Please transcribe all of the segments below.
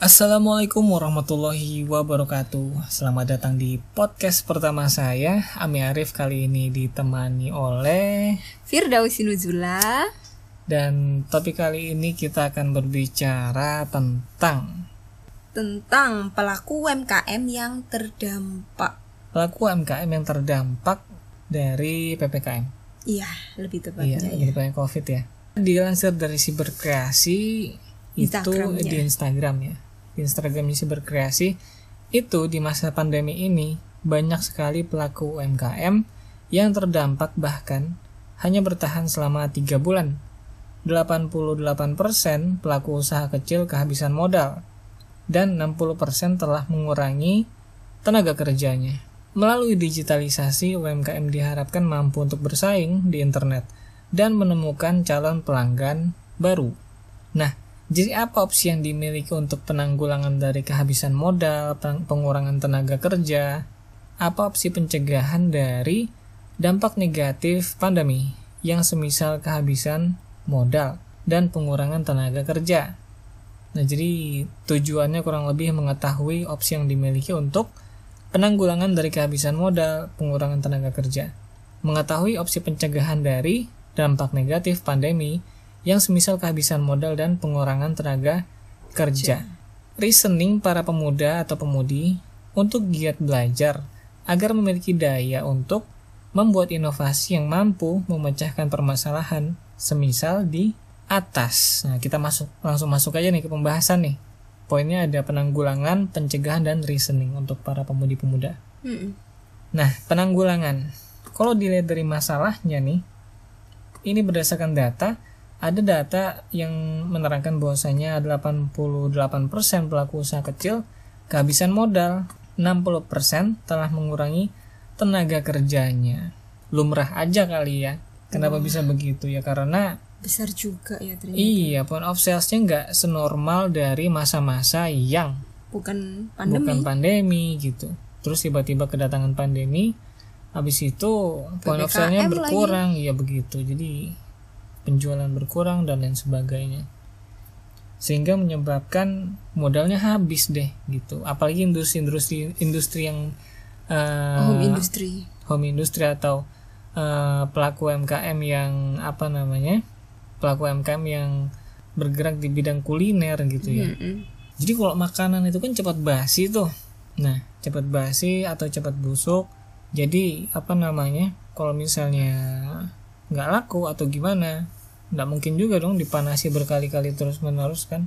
Assalamualaikum warahmatullahi wabarakatuh Selamat datang di podcast pertama saya Ami Arif kali ini ditemani oleh Firdausi Nuzula Dan topik kali ini kita akan berbicara tentang tentang pelaku UMKM yang terdampak. Pelaku UMKM yang terdampak dari PPKM Iya, lebih tepatnya. Iya, ya. lebih banyak COVID ya Dilansir dari Siberkreasi Itu di Instagram ya Di Instagramnya Siberkreasi Itu di masa pandemi ini Banyak sekali pelaku UMKM Yang terdampak bahkan Hanya bertahan selama 3 bulan 88% pelaku usaha kecil kehabisan modal dan 60% telah mengurangi tenaga kerjanya. Melalui digitalisasi, UMKM diharapkan mampu untuk bersaing di internet dan menemukan calon pelanggan baru. Nah, jadi apa opsi yang dimiliki untuk penanggulangan dari kehabisan modal, peng- pengurangan tenaga kerja? Apa opsi pencegahan dari dampak negatif pandemi yang semisal kehabisan modal dan pengurangan tenaga kerja? Nah, jadi tujuannya kurang lebih mengetahui opsi yang dimiliki untuk penanggulangan dari kehabisan modal, pengurangan tenaga kerja. Mengetahui opsi pencegahan dari dampak negatif pandemi yang semisal kehabisan modal dan pengurangan tenaga kerja. Reasoning para pemuda atau pemudi untuk giat belajar agar memiliki daya untuk membuat inovasi yang mampu memecahkan permasalahan semisal di atas. Nah, kita masuk langsung masuk aja nih ke pembahasan nih. Poinnya ada penanggulangan, pencegahan dan reasoning untuk para pemudi-pemuda. Mm-mm. Nah, penanggulangan. Kalau dilihat dari masalahnya nih, ini berdasarkan data, ada data yang menerangkan bahwasanya 88% pelaku usaha kecil kehabisan modal, 60% telah mengurangi tenaga kerjanya. Lumrah aja kali ya. Kenapa bisa begitu ya? Karena Besar juga ya ternyata. iya, point of sales-nya nggak senormal dari masa-masa yang Bukan pandemi. bukan pandemi gitu. Terus tiba-tiba kedatangan pandemi, habis itu point of sale-nya berkurang, iya begitu. Jadi penjualan berkurang dan lain sebagainya. Sehingga menyebabkan modalnya habis deh gitu. Apalagi industri-industri industri yang eh, Home industry. home industry atau eh, pelaku UMKM yang apa namanya? pelaku UMKM yang bergerak di bidang kuliner gitu ya. Mm-mm. Jadi kalau makanan itu kan cepat basi tuh. Nah, cepat basi atau cepat busuk. Jadi apa namanya? Kalau misalnya nggak laku atau gimana, nggak mungkin juga dong dipanasi berkali-kali terus menerus kan?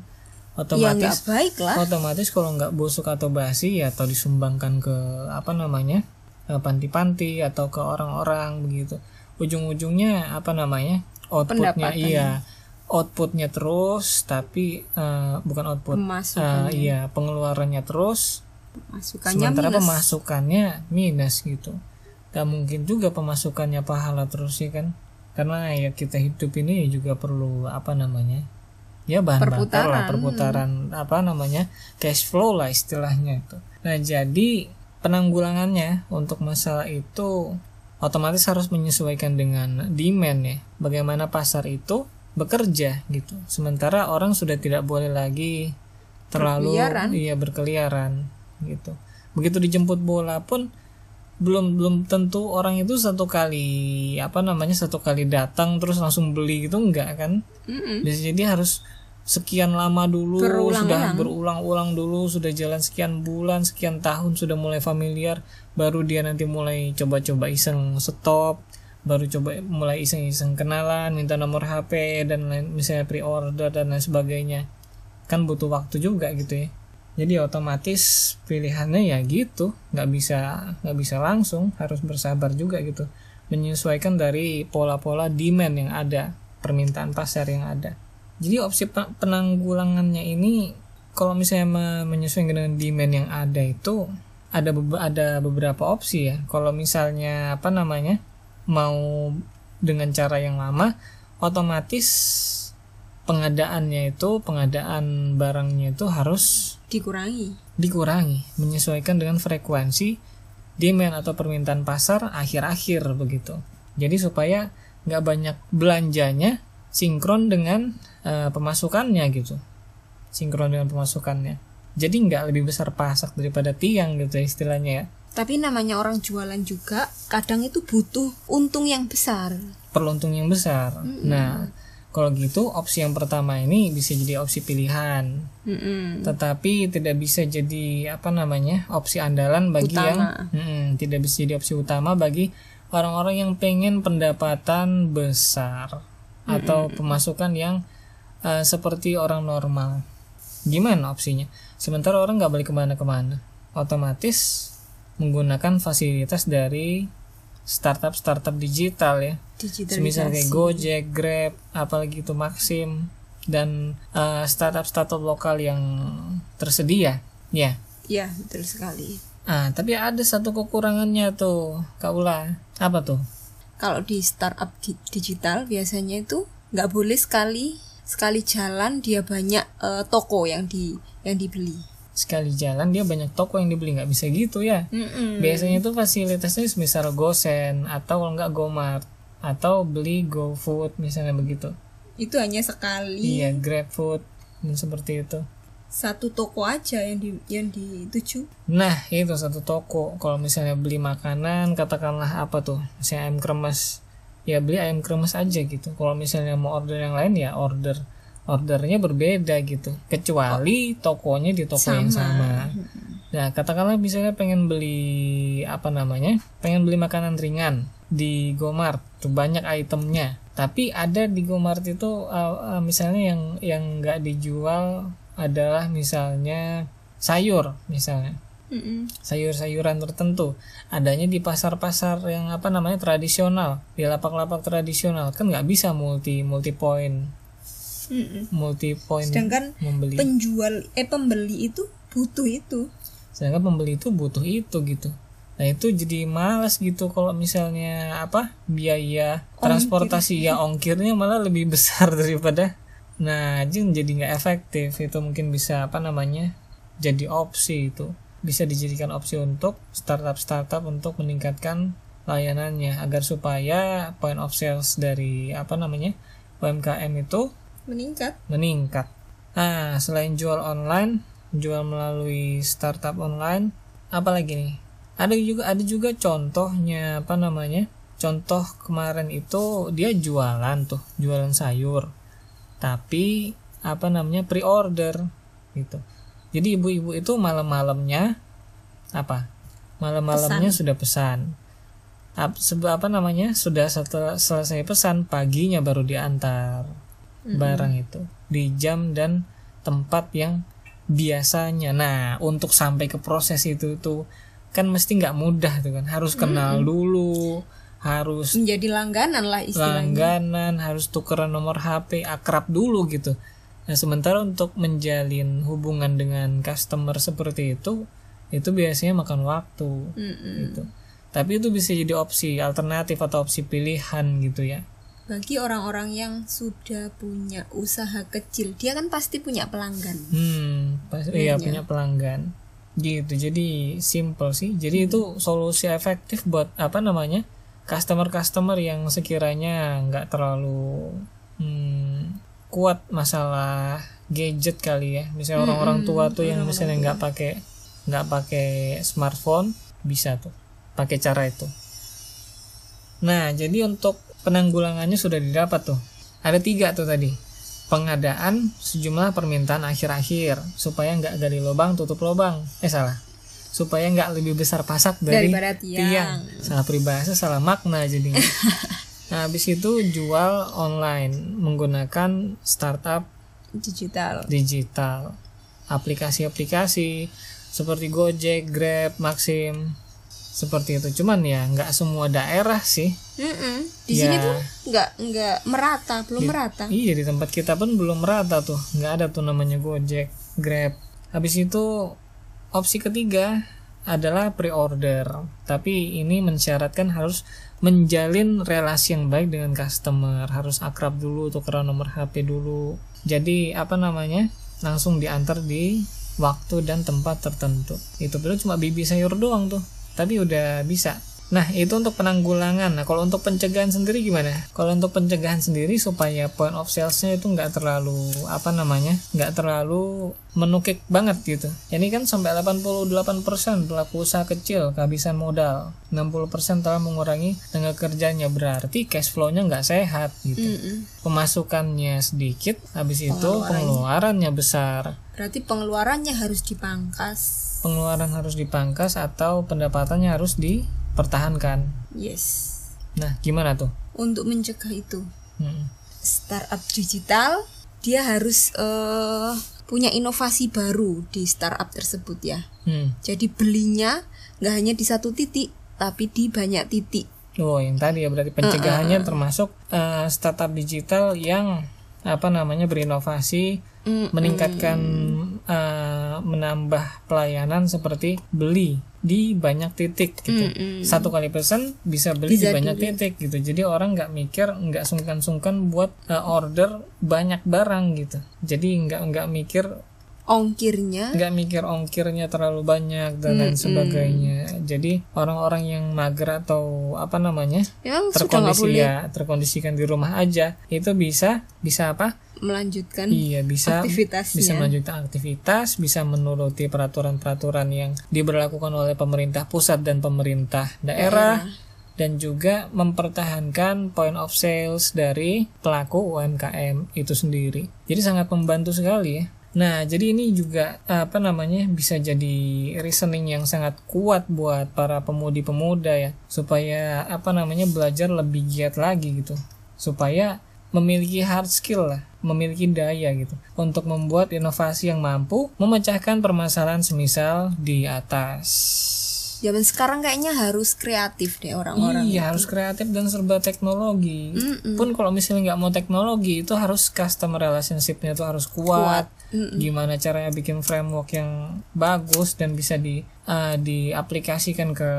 Ya Otomatis nggak baik lah. otomatis kalau nggak busuk atau basi ya atau disumbangkan ke apa namanya eh, panti-panti atau ke orang-orang begitu ujung-ujungnya apa namanya outputnya iya outputnya terus tapi eh, bukan output. Eh, iya pengeluarannya terus Masukannya sementara minus. pemasukannya minus gitu gak mungkin juga pemasukannya pahala terus ya kan karena ya kita hidup ini juga perlu apa namanya ya bahan bakar lah Perputaran. perputaran apa namanya cash flow lah istilahnya itu nah jadi penanggulangannya untuk masalah itu otomatis harus menyesuaikan dengan demand ya bagaimana pasar itu bekerja gitu sementara orang sudah tidak boleh lagi terlalu Berkeliaran. iya berkeliaran gitu begitu dijemput bola pun belum belum tentu orang itu satu kali apa namanya satu kali datang terus langsung beli gitu enggak kan Mm-mm. Jadi jadi harus sekian lama dulu Berulang-ulang. sudah berulang-ulang dulu sudah jalan sekian bulan sekian tahun sudah mulai familiar baru dia nanti mulai coba-coba iseng stop baru coba mulai iseng-iseng kenalan minta nomor HP dan lain misalnya pre-order dan lain sebagainya kan butuh waktu juga gitu ya jadi otomatis pilihannya ya gitu. Nggak bisa nggak bisa langsung. Harus bersabar juga gitu. Menyesuaikan dari pola-pola demand yang ada permintaan pasar yang ada. Jadi opsi pe- penanggulangannya ini kalau misalnya me- menyesuaikan dengan demand yang ada itu ada bebe- ada beberapa opsi ya. Kalau misalnya apa namanya mau dengan cara yang lama otomatis pengadaannya itu pengadaan barangnya itu harus Dikurangi. dikurangi menyesuaikan dengan frekuensi demand atau permintaan pasar akhir-akhir begitu. Jadi supaya nggak banyak belanjanya sinkron dengan eh, pemasukannya gitu. Sinkron dengan pemasukannya. Jadi nggak lebih besar pasak daripada tiang gitu ya istilahnya ya. Tapi namanya orang jualan juga kadang itu butuh untung yang besar. perlu untung yang besar. Nah kalau gitu opsi yang pertama ini bisa jadi opsi pilihan. Mm-mm. tetapi tidak bisa jadi apa namanya opsi andalan bagi Utama. yang Mm-mm, tidak bisa jadi opsi utama bagi orang-orang yang pengen pendapatan besar atau pemasukan yang eh, seperti orang normal. Gimana opsinya? Sementara orang nggak boleh ke mana-kemana. Otomatis menggunakan fasilitas dari startup startup digital ya Digitalisasi. semisal kayak Gojek, Grab, apalagi itu Maxim dan eh, startup-startup lokal yang tersedia. Ya. Ya, betul sekali. Ah, tapi ada satu kekurangannya tuh, Kak Ula. Apa tuh? Kalau di startup di- digital biasanya itu nggak boleh sekali sekali jalan dia banyak eh, toko yang di yang dibeli. Sekali jalan dia banyak toko yang dibeli nggak bisa gitu ya. Mm-mm. Biasanya itu fasilitasnya misal GoSend atau kalau nggak GoMart atau beli GoFood misalnya begitu. Itu hanya sekali Iya, GrabFood dan seperti itu. satu toko aja yang di yang dituju. Nah, itu satu toko. Kalau misalnya beli makanan, katakanlah apa tuh? Misalnya ayam kremes. Ya beli ayam kremes aja gitu. Kalau misalnya mau order yang lain ya order ordernya berbeda gitu. Kecuali tokonya di toko yang sama. Nah, katakanlah misalnya pengen beli apa namanya? Pengen beli makanan ringan di Gomart, tuh banyak itemnya. Tapi ada di Gomart itu uh, uh, misalnya yang yang nggak dijual adalah misalnya sayur misalnya Mm-mm. sayur-sayuran tertentu adanya di pasar-pasar yang apa namanya tradisional di lapak-lapak tradisional kan nggak bisa multi multi point Mm-mm. multi point Sedangkan membeli penjual eh pembeli itu butuh itu. sedangkan pembeli itu butuh itu gitu nah itu jadi malas gitu kalau misalnya apa biaya transportasi ya ongkirnya malah lebih besar daripada nah jing jadi nggak efektif itu mungkin bisa apa namanya jadi opsi itu bisa dijadikan opsi untuk startup startup untuk meningkatkan layanannya agar supaya point of sales dari apa namanya UMKM itu Meningkat. meningkat. Nah, selain jual online, jual melalui startup online, apalagi nih? Ada juga ada juga contohnya apa namanya? Contoh kemarin itu dia jualan tuh, jualan sayur. Tapi apa namanya? pre-order gitu. Jadi ibu-ibu itu malam-malamnya apa? Malam-malamnya sudah pesan. Ap- apa namanya? Sudah setelah selesai pesan, paginya baru diantar barang itu di jam dan tempat yang biasanya. Nah, untuk sampai ke proses itu tuh kan mesti nggak mudah tuh kan. Harus kenal dulu, harus Menjadi langganan lah istilahnya. langganan, harus tukeran nomor HP, akrab dulu gitu. Nah, sementara untuk menjalin hubungan dengan customer seperti itu, itu biasanya makan waktu Mm-mm. gitu. Tapi itu bisa jadi opsi alternatif atau opsi pilihan gitu ya. Bagi orang-orang yang sudah punya usaha kecil, dia kan pasti punya pelanggan. Hmm, pas, iya punya pelanggan. Gitu. Jadi simple sih. Jadi itu solusi efektif buat apa namanya? customer-customer yang sekiranya nggak terlalu hmm, kuat masalah gadget kali ya. Misalnya orang-orang tua tuh yang misalnya nggak pakai nggak pakai smartphone bisa tuh pakai cara itu. Nah, jadi untuk penanggulangannya sudah didapat tuh. Ada tiga tuh tadi. Pengadaan sejumlah permintaan akhir-akhir supaya nggak gali lubang tutup lubang. Eh salah. Supaya nggak lebih besar pasak dari Daripada tiang. Salah peribahasa, salah makna jadinya. nah, habis itu jual online menggunakan startup Digital. digital. Aplikasi-aplikasi seperti Gojek, Grab, Maxim seperti itu. Cuman ya nggak semua daerah sih. Mm-mm. Di Ya. sini tuh nggak nggak merata, belum merata. Iya di tempat kita pun belum merata tuh, nggak ada tuh namanya Gojek, Grab. Habis itu opsi ketiga adalah pre-order. Tapi ini mensyaratkan harus menjalin relasi yang baik dengan customer, harus akrab dulu, tukeran nomor HP dulu. Jadi apa namanya? Langsung diantar di waktu dan tempat tertentu. Itu perlu cuma bibi sayur doang tuh, tapi udah bisa. Nah, itu untuk penanggulangan. Nah, kalau untuk pencegahan sendiri gimana? Kalau untuk pencegahan sendiri supaya point of sales-nya itu nggak terlalu apa namanya? nggak terlalu menukik banget gitu. Ini kan sampai 88% pelaku usaha kecil kehabisan modal. 60% telah mengurangi tenaga kerjanya berarti cash flow-nya nggak sehat gitu. Mm-mm. Pemasukannya sedikit, habis itu pengeluarannya besar. Berarti pengeluarannya harus dipangkas. Pengeluaran harus dipangkas atau pendapatannya harus dipertahankan. Yes. Nah, gimana tuh? Untuk mencegah itu, Hmm. startup digital dia harus eh, punya inovasi baru di startup tersebut ya. Hmm. Jadi belinya nggak hanya di satu titik, tapi di banyak titik. Oh, yang tadi ya berarti pencegahannya termasuk eh, startup digital yang apa namanya berinovasi, Mm, meningkatkan eh, menambah pelayanan seperti beli di banyak titik gitu. Mm-mm. Satu kali pesan bisa beli Bisa di banyak beli. titik gitu. Jadi orang nggak mikir, nggak sungkan-sungkan buat eh, order banyak barang gitu. Jadi nggak nggak mikir Ongkirnya nggak mikir ongkirnya terlalu banyak dan lain sebagainya. Jadi orang-orang yang mager atau apa namanya nggak terkondisi ya terkondisikan di rumah aja itu bisa bisa apa? melanjutkan Iya bisa aktivitasnya. bisa melanjutkan aktivitas, bisa menuruti peraturan-peraturan yang diberlakukan oleh pemerintah pusat dan pemerintah daerah. Dan juga mempertahankan point of sales dari pelaku UMKM itu sendiri. Jadi sangat membantu sekali ya. Nah, jadi ini juga apa namanya bisa jadi reasoning yang sangat kuat buat para pemudi-pemuda ya, supaya apa namanya belajar lebih giat lagi gitu, supaya memiliki hard skill lah, memiliki daya gitu, untuk membuat inovasi yang mampu memecahkan permasalahan semisal di atas. Zaman sekarang kayaknya harus kreatif deh orang-orang. Iya harus kreatif dan serba teknologi. Mm-mm. Pun kalau misalnya nggak mau teknologi itu harus customer relationship-nya tuh harus kuat. Gimana caranya bikin framework yang bagus dan bisa di uh, diaplikasikan ke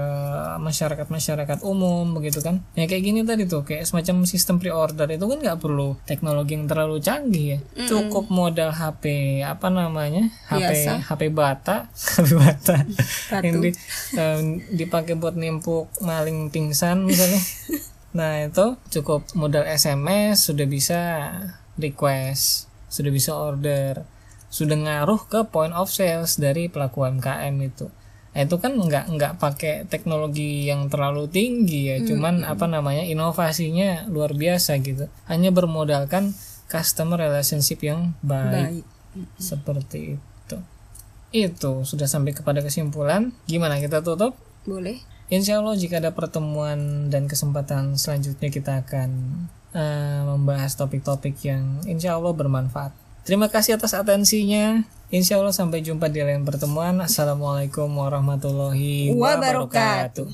masyarakat masyarakat umum begitu kan? Ya kayak gini tadi tuh kayak semacam sistem pre-order. Itu kan nggak perlu teknologi yang terlalu canggih ya. Cukup modal HP apa namanya? HP Biasa. HP bata. HP bata. Yang di, em, dipakai buat nimpuk maling pingsan misalnya. Nah itu cukup modal SMS sudah bisa request sudah bisa order sudah ngaruh ke point of sales dari pelaku UMKM itu Nah, itu kan nggak nggak pakai teknologi yang terlalu tinggi ya cuman apa namanya inovasinya luar biasa gitu hanya bermodalkan customer relationship yang baik Baik. seperti itu itu sudah sampai kepada kesimpulan gimana kita tutup Boleh. Insya Allah jika ada pertemuan dan kesempatan selanjutnya kita akan eh, membahas topik-topik yang insya Allah bermanfaat. Terima kasih atas atensinya. Insya Allah sampai jumpa di lain pertemuan. Assalamualaikum warahmatullahi Wabarakatuh. wabarakatuh.